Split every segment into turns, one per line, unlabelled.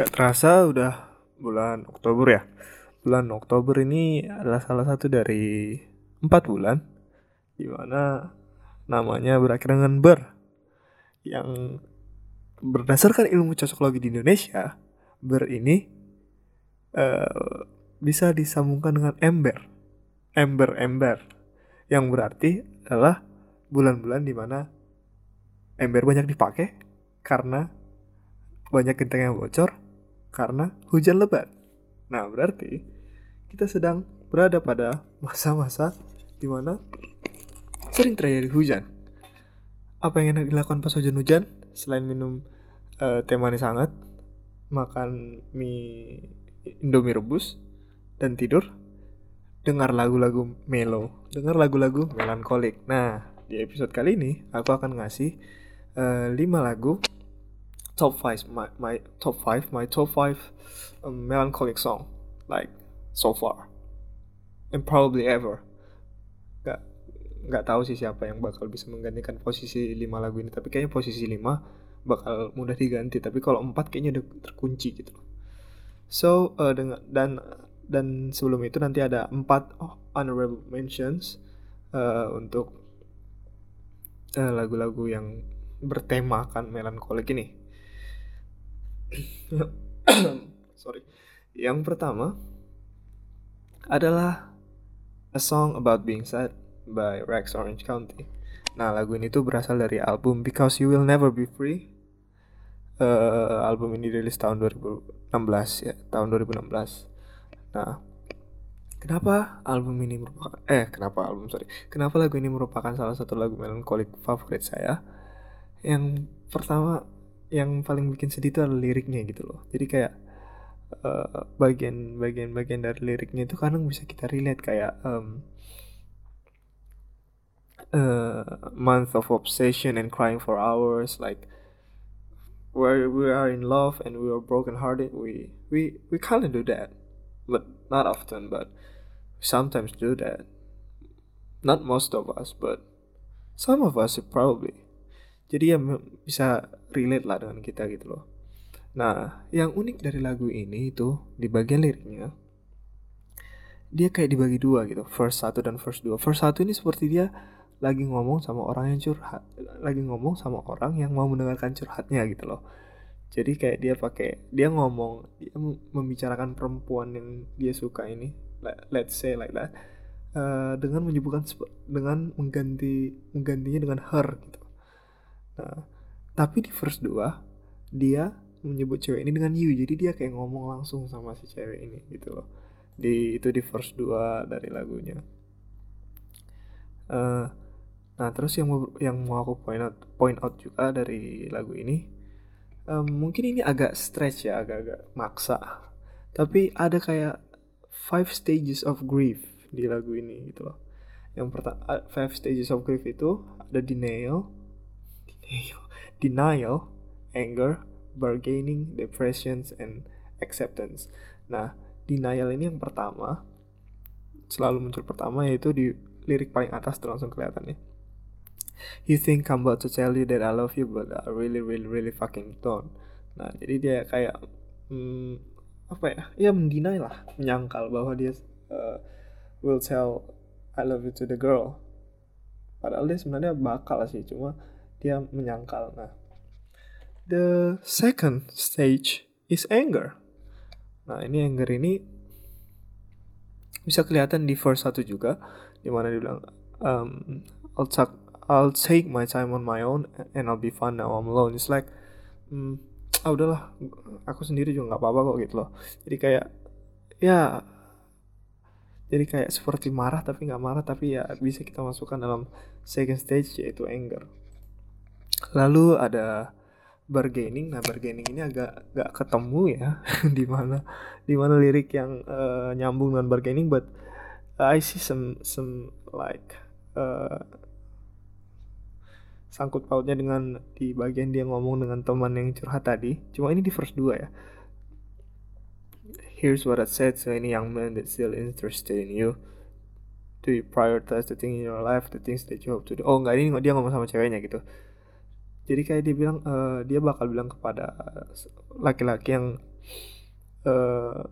Gak terasa udah bulan Oktober ya. Bulan Oktober ini adalah salah satu dari empat bulan di mana namanya berakhir dengan ber yang berdasarkan ilmu cocoklogi di Indonesia ber ini uh, bisa disambungkan dengan ember ember ember yang berarti adalah bulan-bulan di mana ember banyak dipakai karena banyak genteng yang bocor karena hujan lebat. Nah, berarti kita sedang berada pada masa-masa di mana sering terjadi hujan. Apa yang enak dilakukan pas hujan-hujan selain minum uh, teh manis hangat, makan mie Indomie rebus dan tidur, dengar lagu-lagu melo, dengar lagu-lagu melankolik. Nah, di episode kali ini aku akan ngasih uh, eh, 5 lagu top 5 my, my top 5 my top 5 um, melancholic song like so far. And probably ever. Nggak nggak tahu sih siapa yang bakal bisa menggantikan posisi 5 lagu ini tapi kayaknya posisi 5 bakal mudah diganti tapi kalau 4 kayaknya udah terkunci gitu. So uh, dengan dan dan sebelum itu nanti ada 4 oh, honorable mentions uh, untuk uh, lagu-lagu uh, yang bertemakan melankolik ini sorry. Yang pertama adalah A Song About Being Sad by Rex Orange County. Nah lagu ini tuh berasal dari album Because You Will Never Be Free. Uh, album ini rilis tahun 2016 ya tahun 2016 nah kenapa album ini merupakan eh kenapa album sorry. Kenapa lagu ini merupakan salah satu lagu melankolik favorit saya? Yang pertama yang paling bikin sedih itu adalah liriknya gitu loh. Jadi kayak bagian-bagian-bagian uh, dari liriknya itu kadang bisa kita relate kayak um, uh, month of obsession and crying for hours like where we are in love and we are broken hearted we we we kind of do that but not often but sometimes do that. Not most of us but some of us probably jadi ya bisa relate lah dengan kita gitu loh. Nah yang unik dari lagu ini itu di bagian liriknya dia kayak dibagi dua gitu first satu dan first dua. First satu ini seperti dia lagi ngomong sama orang yang curhat lagi ngomong sama orang yang mau mendengarkan curhatnya gitu loh. Jadi kayak dia pakai dia ngomong dia membicarakan perempuan yang dia suka ini let's say like that uh, dengan menyebutkan dengan mengganti menggantinya dengan her gitu Nah, tapi di verse 2 dia menyebut cewek ini dengan you. Jadi dia kayak ngomong langsung sama si cewek ini gitu loh. Di itu di verse 2 dari lagunya. Uh, nah, terus yang mau yang mau aku point out point out juga dari lagu ini um, mungkin ini agak stretch ya, agak-agak maksa. Tapi ada kayak five stages of grief di lagu ini gitu loh. Yang pertama five stages of grief itu ada denial, denial, anger, bargaining, depressions, and acceptance. Nah, denial ini yang pertama, selalu muncul pertama yaitu di lirik paling atas tuh langsung kelihatan ya. You think I'm about to tell you that I love you, but I really, really, really fucking don't. Nah, jadi dia kayak hmm, apa ya? Ya mendinai lah, menyangkal bahwa dia uh, will tell I love you to the girl. Padahal dia sebenarnya bakal sih, cuma dia menyangkal. Nah, the second stage is anger. Nah, ini anger ini bisa kelihatan di verse 1 juga di mana dia bilang um, I'll take I'll take my time on my own and I'll be fun now I'm alone. It's like hmm, ah udahlah aku sendiri juga nggak apa-apa kok gitu loh. Jadi kayak ya jadi kayak seperti marah tapi nggak marah tapi ya bisa kita masukkan dalam second stage yaitu anger lalu ada bargaining nah bargaining ini agak gak ketemu ya di mana di mana lirik yang uh, nyambung dengan bargaining but I see some some like uh, sangkut pautnya dengan di bagian dia ngomong dengan teman yang curhat tadi. Cuma ini di verse 2 ya. Here's what I said to any young man that still interested in you. Do you prioritize the thing in your life the things that you hope to do? Oh enggak ini dia ngomong sama ceweknya gitu jadi kayak dia bilang uh, dia bakal bilang kepada laki-laki yang uh,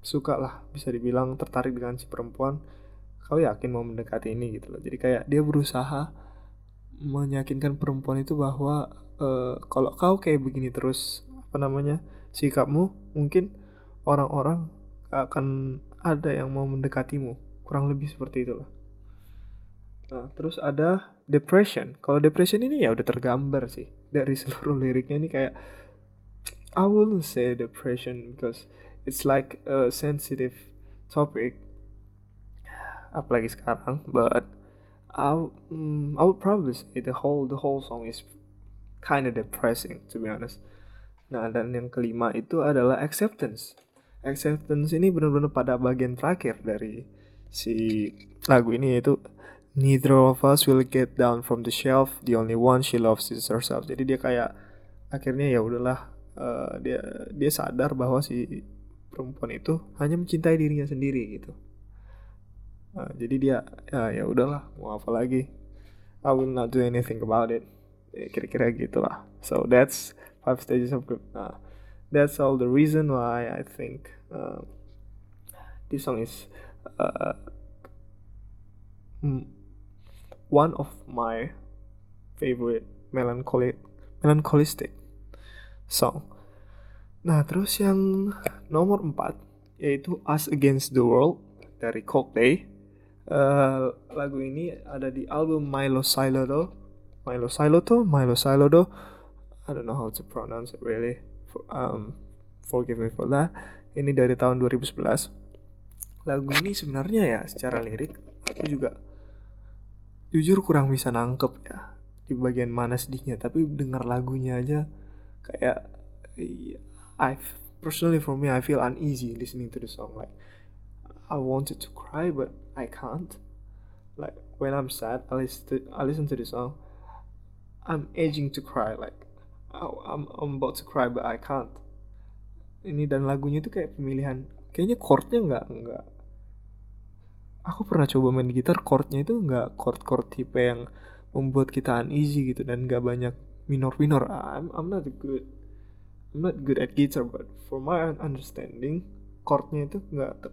suka lah bisa dibilang tertarik dengan si perempuan kau yakin mau mendekati ini? Gitu loh. Jadi kayak dia berusaha meyakinkan perempuan itu bahwa uh, kalau kau kayak begini terus apa namanya sikapmu mungkin orang-orang akan ada yang mau mendekatimu. Kurang lebih seperti itu loh nah terus ada depression. Kalau depression ini ya udah tergambar sih. Dari seluruh liriknya ini kayak I wouldn't say depression because it's like a sensitive topic. Apalagi sekarang but I um, I would probably say the whole the whole song is kind of depressing to be honest. Nah dan yang kelima itu adalah acceptance. Acceptance ini benar-benar pada bagian terakhir dari si lagu ini yaitu neither of us will get down from the shelf. The only one she loves is herself. Jadi dia kayak akhirnya ya udahlah uh, dia dia sadar bahwa si perempuan itu hanya mencintai dirinya sendiri gitu. Uh, jadi dia ya ya udahlah mau apa lagi? I will not do anything about it. Ya, kira-kira gitulah. So that's five stages of grief nah that's all the reason why I think uh, this song is uh, one of my favorite melancholic melancholistic song. Nah, terus yang nomor 4 yaitu Us Against the World dari Coldplay. Uh, lagu ini ada di album Milo Silodo. Milo Siloto, Milo Silodo. I don't know how to pronounce it really. Um, forgive me for that. Ini dari tahun 2011. Lagu ini sebenarnya ya secara lirik aku juga jujur kurang bisa nangkep ya di bagian mana sedihnya tapi dengar lagunya aja kayak I personally for me I feel uneasy listening to the song like I wanted to cry but I can't. Like when I'm sad I listen to, I listen to the song I'm edging to cry like I'm I'm about to cry but I can't. Ini dan lagunya itu kayak pemilihan kayaknya chordnya nggak nggak aku pernah coba main gitar chordnya itu nggak chord chord tipe yang membuat kita uneasy gitu dan nggak banyak minor minor I'm I'm not good I'm not good at guitar but for my understanding chordnya itu nggak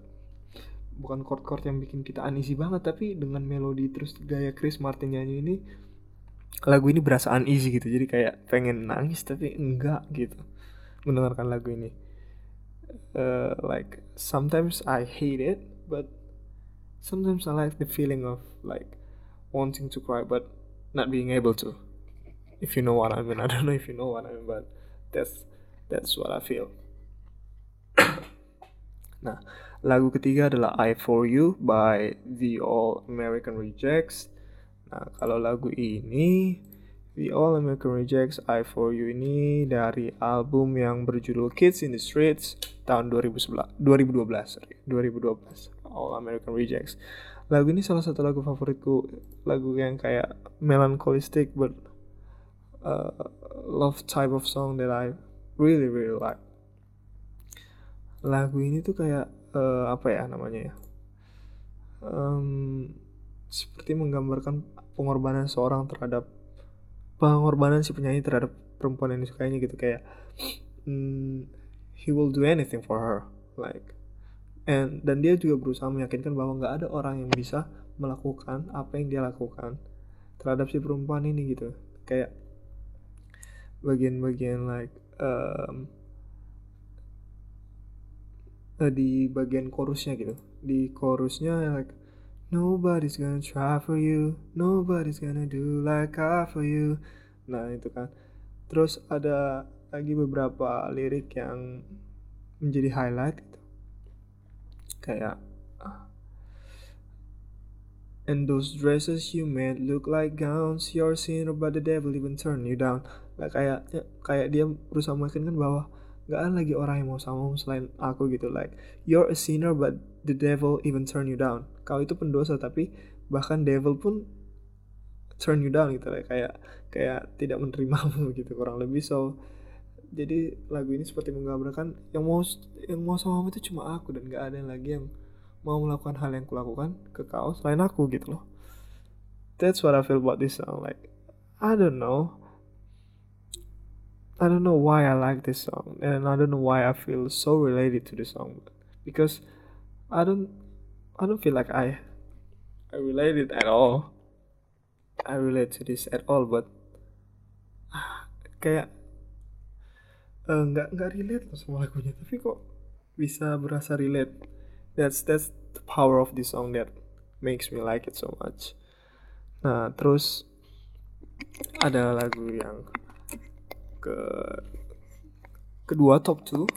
bukan chord chord yang bikin kita uneasy banget tapi dengan melodi terus gaya Chris Martin nyanyi ini lagu ini berasa uneasy gitu. Jadi kayak pengen nangis tapi enggak gitu mendengarkan lagu ini. Uh, like sometimes I hate it but sometimes I like the feeling of like wanting to cry but not being able to. If you know what I mean, I don't know if you know what I mean, but that's that's what I feel. nah, lagu ketiga adalah I For You by The All American Rejects. Nah, kalau lagu ini The All American Rejects I For You ini dari album yang berjudul Kids in the Streets tahun 2011 2012 sorry 2012 All American Rejects. Lagu ini salah satu lagu favoritku, lagu yang kayak melancholistic but uh, love type of song that I really really like. Lagu ini tuh kayak uh, apa ya namanya ya? Um, seperti menggambarkan pengorbanan seorang terhadap pengorbanan si penyanyi terhadap perempuan yang disukainya gitu kayak mm, he will do anything for her like And, dan dia juga berusaha meyakinkan bahwa nggak ada orang yang bisa melakukan apa yang dia lakukan terhadap si perempuan ini gitu. Kayak bagian-bagian like um, di bagian chorusnya gitu. Di chorusnya like nobody's gonna try for you. Nobody's gonna do like I for you. Nah itu kan. Terus ada lagi beberapa lirik yang menjadi highlight gitu kayak And those dresses you made look like gowns You're sinner but the devil even turn you down. Like kayak ya, kayak dia berusaha meyakinkan bahwa Gak ada lagi orang yang mau sama selain aku gitu Like you're a sinner but the devil even turn you down. Kau itu pendosa tapi bahkan devil pun turn you down gitu like, kayak kayak tidak menerimamu gitu kurang lebih. So jadi lagu ini seperti menggambarkan yang mau yang mau sama kamu itu cuma aku dan gak ada yang lagi yang mau melakukan hal yang kulakukan ke kau selain aku gitu loh that's what I feel about this song like I don't know I don't know why I like this song and I don't know why I feel so related to the song because I don't I don't feel like I I relate it at all. I relate to this at all but kayak eh, nggak uh, nggak relate sama lagunya. Tapi kok bisa berasa relate? That's that's the power of this song that makes me like it so much. Nah terus ada lagu yang ke kedua top 2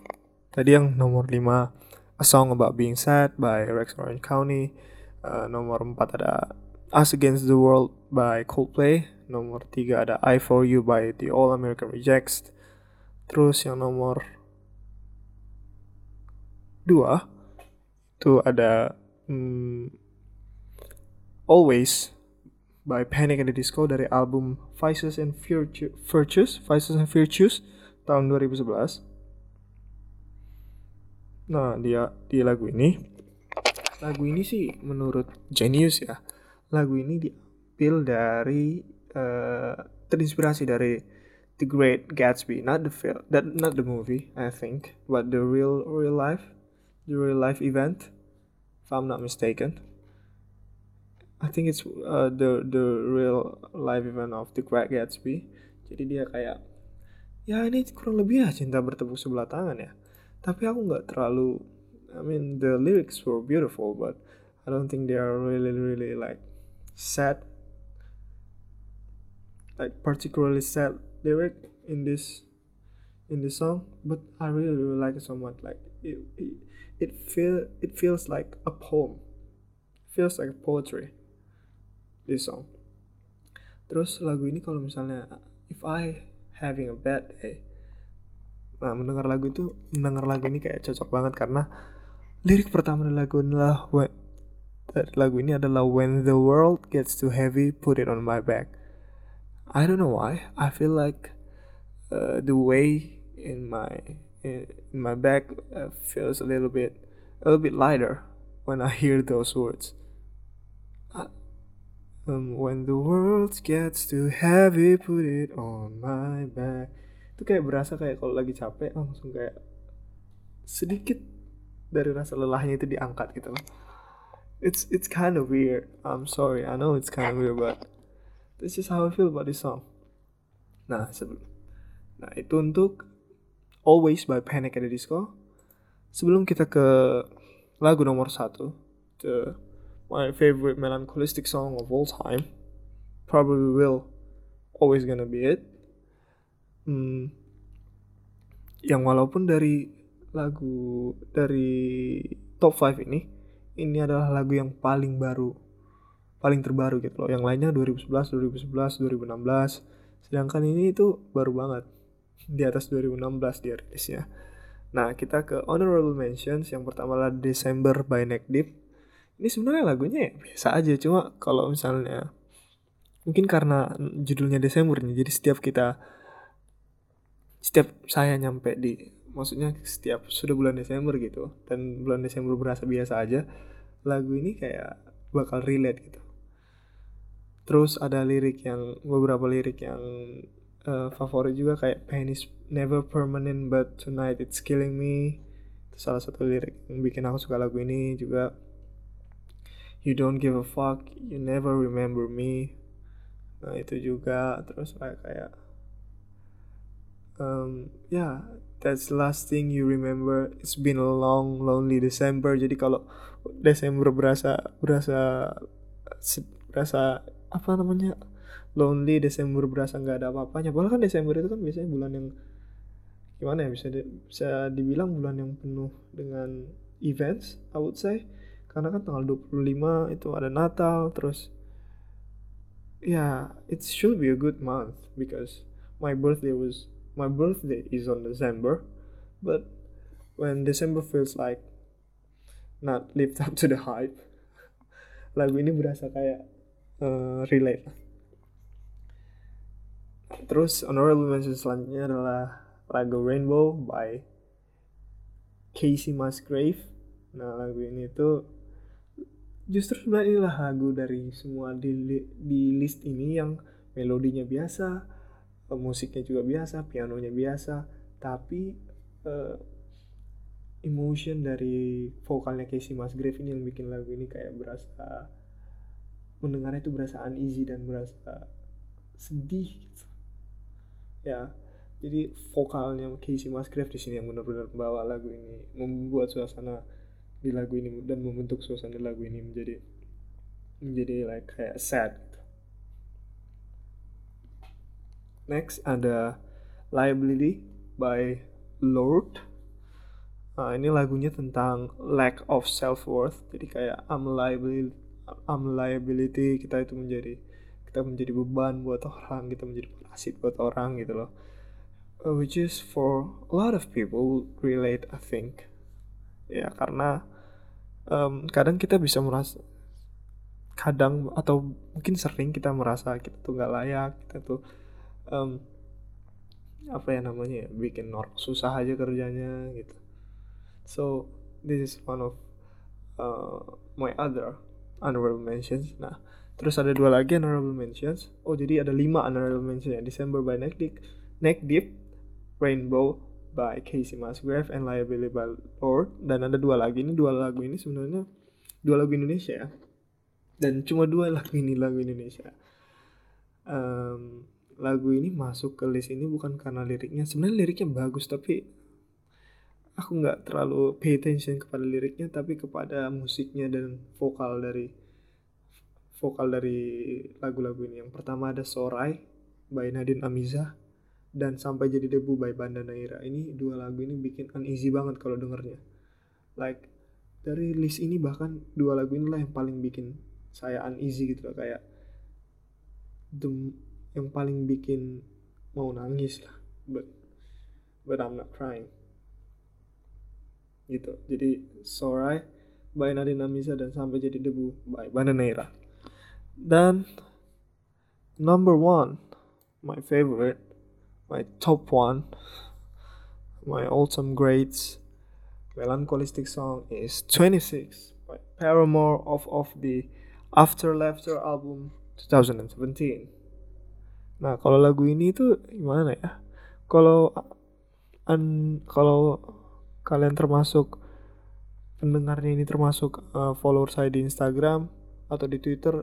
tadi yang nomor 5 A Song About Being Sad by Rex Orange County. Uh, nomor 4 ada Us Against the World by Coldplay. Nomor 3 ada I For You by The All American Rejects terus yang nomor 2 itu ada hmm, Always by Panic at the Disco dari album Vices and Virtues, Vices and Virtues tahun 2011. Nah, dia di lagu ini lagu ini sih menurut Genius ya. Lagu ini diambil dari uh, terinspirasi dari The Great Gatsby, not the film, that not the movie, I think, but the real real life, the real life event, if I'm not mistaken. I think it's uh, the the real life event of the Great Gatsby. Jadi dia kayak ya ini kurang lebih ya cinta bertepuk sebelah tangan ya. Tapi aku nggak terlalu I mean the lyrics were beautiful but I don't think they are really really like sad like particularly sad lyric in this in this song but I really really like it so much. Like it it, it feel it feels like a poem. Feels like poetry this song. Terus lagu ini kalau misalnya if I having a bad day. Nah mendengar lagu itu mendengar lagu ini kayak cocok banget karena lirik pertama dari lagu adalah when, lagu ini adalah when the world gets too heavy put it on my back I don't know why I feel like uh, the way in my in, my back uh, feels a little bit a little bit lighter when I hear those words Um, when the world gets too heavy, put it on my back. Itu kayak berasa kayak kalau lagi capek langsung kayak sedikit dari rasa lelahnya itu diangkat gitu loh. It's it's kind of weird. I'm sorry, I know it's kind of weird, but this is how I feel about this song. Nah, sebelum nah itu untuk Always by Panic at the Disco. Sebelum kita ke lagu nomor satu, the my favorite melancholistic song of all time. Probably will always gonna be it. Hmm, yang walaupun dari lagu dari top 5 ini ini adalah lagu yang paling baru paling terbaru gitu loh. Yang lainnya 2011 2011 2016 sedangkan ini itu baru banget. Di atas 2016 dia rilisnya. Nah kita ke honorable mentions. Yang pertama adalah December by Neck Deep. Ini sebenarnya lagunya ya biasa aja. Cuma kalau misalnya mungkin karena judulnya Desember nih jadi setiap kita setiap saya nyampe di maksudnya setiap sudah bulan Desember gitu dan bulan Desember berasa biasa aja lagu ini kayak bakal relate gitu terus ada lirik yang beberapa lirik yang uh, favorit juga kayak pain is never permanent but tonight it's killing me. Itu salah satu lirik yang bikin aku suka lagu ini juga. You don't give a fuck you never remember me. Nah itu juga. Terus kayak kayak um, yeah that's last thing you remember. It's been a long lonely December. Jadi kalau Desember berasa berasa berasa apa namanya lonely Desember berasa nggak ada apa-apanya. Padahal kan Desember itu kan biasanya bulan yang gimana ya bisa di, bisa dibilang bulan yang penuh dengan events I would say. Karena kan tanggal 25 itu ada Natal terus ya yeah, it should be a good month because my birthday was my birthday is on December but when December feels like not lived up to the hype lagu ini berasa kayak uh, relate. Terus honorable mention selanjutnya adalah lagu Rainbow by Casey Musgrave. Nah lagu ini tuh justru sebenarnya inilah lagu dari semua di, di list ini yang melodinya biasa uh, musiknya juga biasa pianonya biasa. Tapi uh, emotion dari vokalnya Casey Musgrave ini yang bikin lagu ini kayak berasa mendengarnya itu berasa uneasy dan berasa sedih gitu. ya jadi vokalnya Casey Musgrave di sini yang benar-benar membawa lagu ini membuat suasana di lagu ini dan membentuk suasana lagu ini menjadi menjadi like kayak sad gitu. next ada Liability by Lord Nah, ini lagunya tentang lack of self worth. Jadi kayak I'm liability, I'm liability kita itu menjadi kita menjadi beban buat orang, kita menjadi parasit buat orang gitu loh. Uh, which is for a lot of people relate I think. Ya karena um, kadang kita bisa merasa kadang atau mungkin sering kita merasa kita tuh nggak layak, kita tuh um, apa ya namanya ya bikin orang susah aja kerjanya gitu So this is one of uh, my other honorable mentions. Nah, terus ada dua lagi honorable mentions. Oh, jadi ada lima honorable mentions ya. December by Neck Deep, Neck Deep, Rainbow by Casey Musgrave, and Liability by Lord. Dan ada dua lagi ini dua lagu ini sebenarnya dua lagu Indonesia ya. Dan cuma dua lagu ini lagu Indonesia. Um, lagu ini masuk ke list ini bukan karena liriknya sebenarnya liriknya bagus tapi aku nggak terlalu pay attention kepada liriknya tapi kepada musiknya dan vokal dari vokal dari lagu-lagu ini. Yang pertama ada Sorai by Nadine Amiza dan sampai jadi debu by Banda Naira. Ini dua lagu ini bikin uneasy banget kalau dengernya. Like dari list ini bahkan dua lagu inilah yang paling bikin saya uneasy gitu loh kayak the, yang paling bikin mau nangis lah but but I'm not crying gitu. Jadi Sorai by Nadine Amisa dan sampai jadi debu by Bananeira. Dan number one my favorite my top one my all-time greats melancholistic song is 26 by Paramore of of the After Laughter album 2017 nah kalau lagu ini tuh gimana ya? Kalau an kalau kalian termasuk pendengarnya ini termasuk uh, follower saya di Instagram atau di Twitter,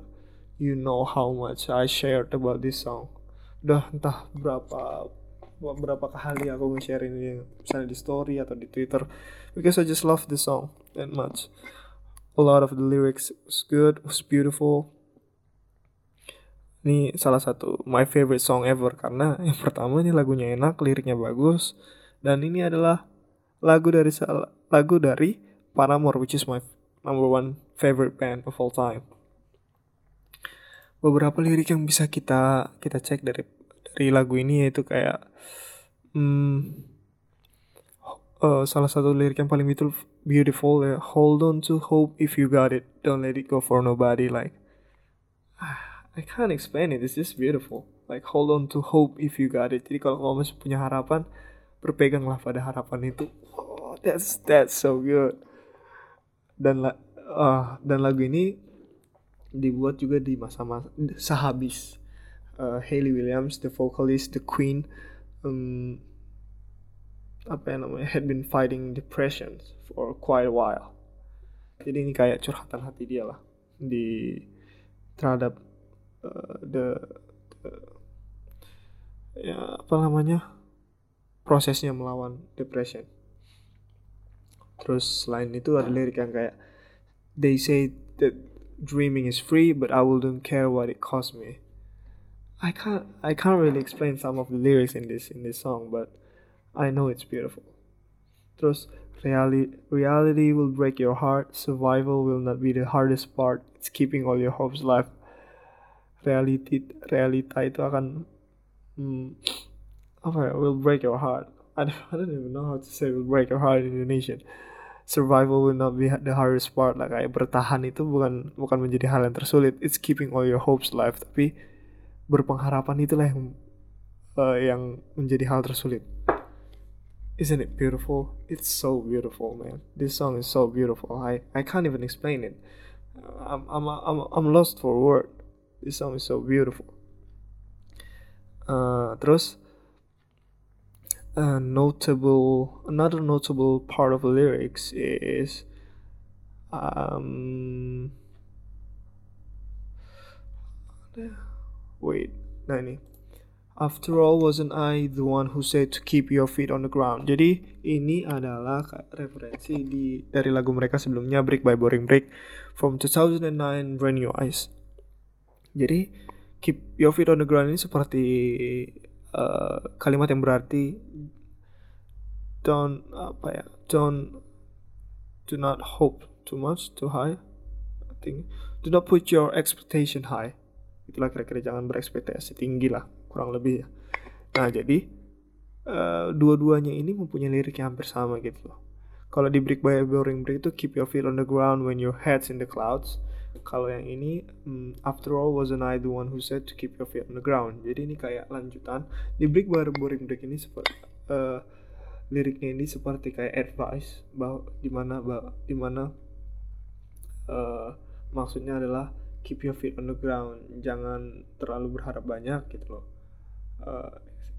you know how much I shared about this song. Udah entah berapa berapa kali aku nge-share ini misalnya di story atau di Twitter because I just love the song that much. A lot of the lyrics was good, was beautiful. Ini salah satu my favorite song ever karena yang pertama ini lagunya enak, liriknya bagus dan ini adalah lagu dari lagu dari Paramore which is my number one favorite band of all time. Beberapa lirik yang bisa kita kita cek dari dari lagu ini yaitu kayak hmm, uh, salah satu lirik yang paling beautiful, beautiful ya hold on to hope if you got it don't let it go for nobody like I can't explain it it's just beautiful like hold on to hope if you got it jadi kalau kamu masih punya harapan berpeganglah pada harapan itu. Oh, that's that's so good. Dan uh, dan lagu ini dibuat juga di masa-masa sehabis uh, Hayley Williams the vocalist the queen um, apa yang namanya had been fighting depression for quite a while. Jadi ini kayak curhatan hati dia lah di terhadap uh, the, the ya apa namanya prosesnya melawan depression. Terus selain itu ada lirik yang kayak they say that dreaming is free but I wouldn't care what it cost me. I can't I can't really explain some of the lyrics in this in this song but I know it's beautiful. Terus reality reality will break your heart, survival will not be the hardest part. It's keeping all your hopes alive. Reality realita itu akan hmm, apa ya will break your heart. I don't, I don't even know how to say will break your heart in Indonesian. Survival will not be the hardest part. Lah kayak bertahan itu bukan bukan menjadi hal yang tersulit. It's keeping all your hopes alive. Tapi berpengharapan itulah yang uh, yang menjadi hal tersulit. Isn't it beautiful? It's so beautiful man. This song is so beautiful. I I can't even explain it. I'm I'm I'm, I'm lost for word this song is so beautiful. Uh, terus a notable another notable part of lyrics is um wait nah ini After all, wasn't I the one who said to keep your feet on the ground? Jadi ini adalah referensi di dari lagu mereka sebelumnya Brick by Boring Brick from 2009 Brand New Eyes. Jadi keep your feet on the ground ini seperti uh, kalimat yang berarti don't apa ya don't do not hope too much too high. I think do not put your expectation high. Itulah kira-kira jangan berekspektasi tinggi lah kurang lebih ya. Nah jadi uh, dua-duanya ini mempunyai lirik yang hampir sama gitu. Kalau di Brick by Boring Brick itu keep your feet on the ground when your head's in the clouds. Kalau yang ini um, after all wasn't I the one who said to keep your feet on the ground. Jadi ini kayak lanjutan. Di Brick by Boring Brick ini seperti uh, liriknya ini seperti kayak advice bahwa di mana bahwa di mana uh, maksudnya adalah keep your feet on the ground. Jangan terlalu berharap banyak gitu loh. Uh,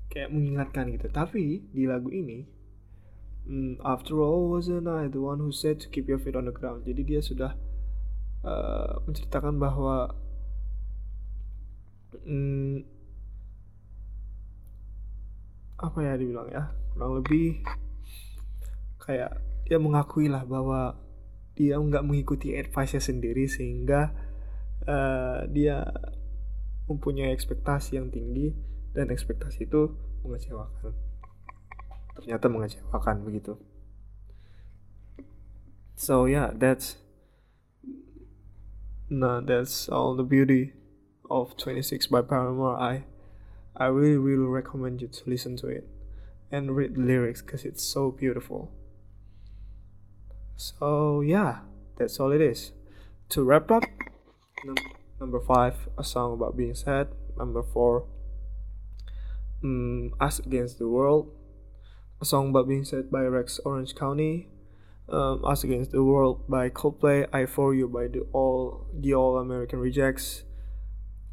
kayak mengingatkan gitu. Tapi di lagu ini mm, after all wasn't I the one who said to keep your feet on the ground? Jadi dia sudah uh, menceritakan bahwa mm, apa ya dibilang ya kurang lebih kayak dia mengakui lah bahwa dia nggak mengikuti advice-nya sendiri sehingga uh, dia mempunyai ekspektasi yang tinggi dan ekspektasi itu mengecewakan. Ternyata mengecewakan begitu. So yeah that's nah that's all the beauty of 26 by Paramore. I I really really recommend you to listen to it and read the lyrics because it's so beautiful. So yeah that's all it is. To wrap up num- number five a song about being sad. Number four um, Us Against the World, a song about being said by Rex Orange County, um, Us Against the World by Coldplay, I For You by the All the All American Rejects,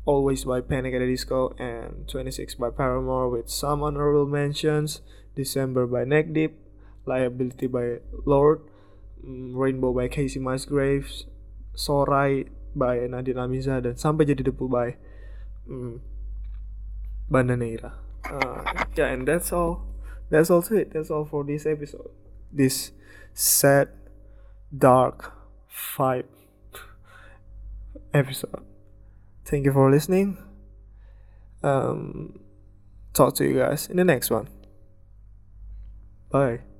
Always by Panic at the Disco, and 26 by Paramore with some honorable mentions, December by Neck Deep, Liability by Lord, um, Rainbow by Casey Musgraves, Sorai by Nadine Amiza, dan sampai jadi debu by um, uh, yeah and that's all. That's all to it. That's all for this episode. This sad dark vibe episode. Thank you for listening. Um talk to you guys in the next one. Bye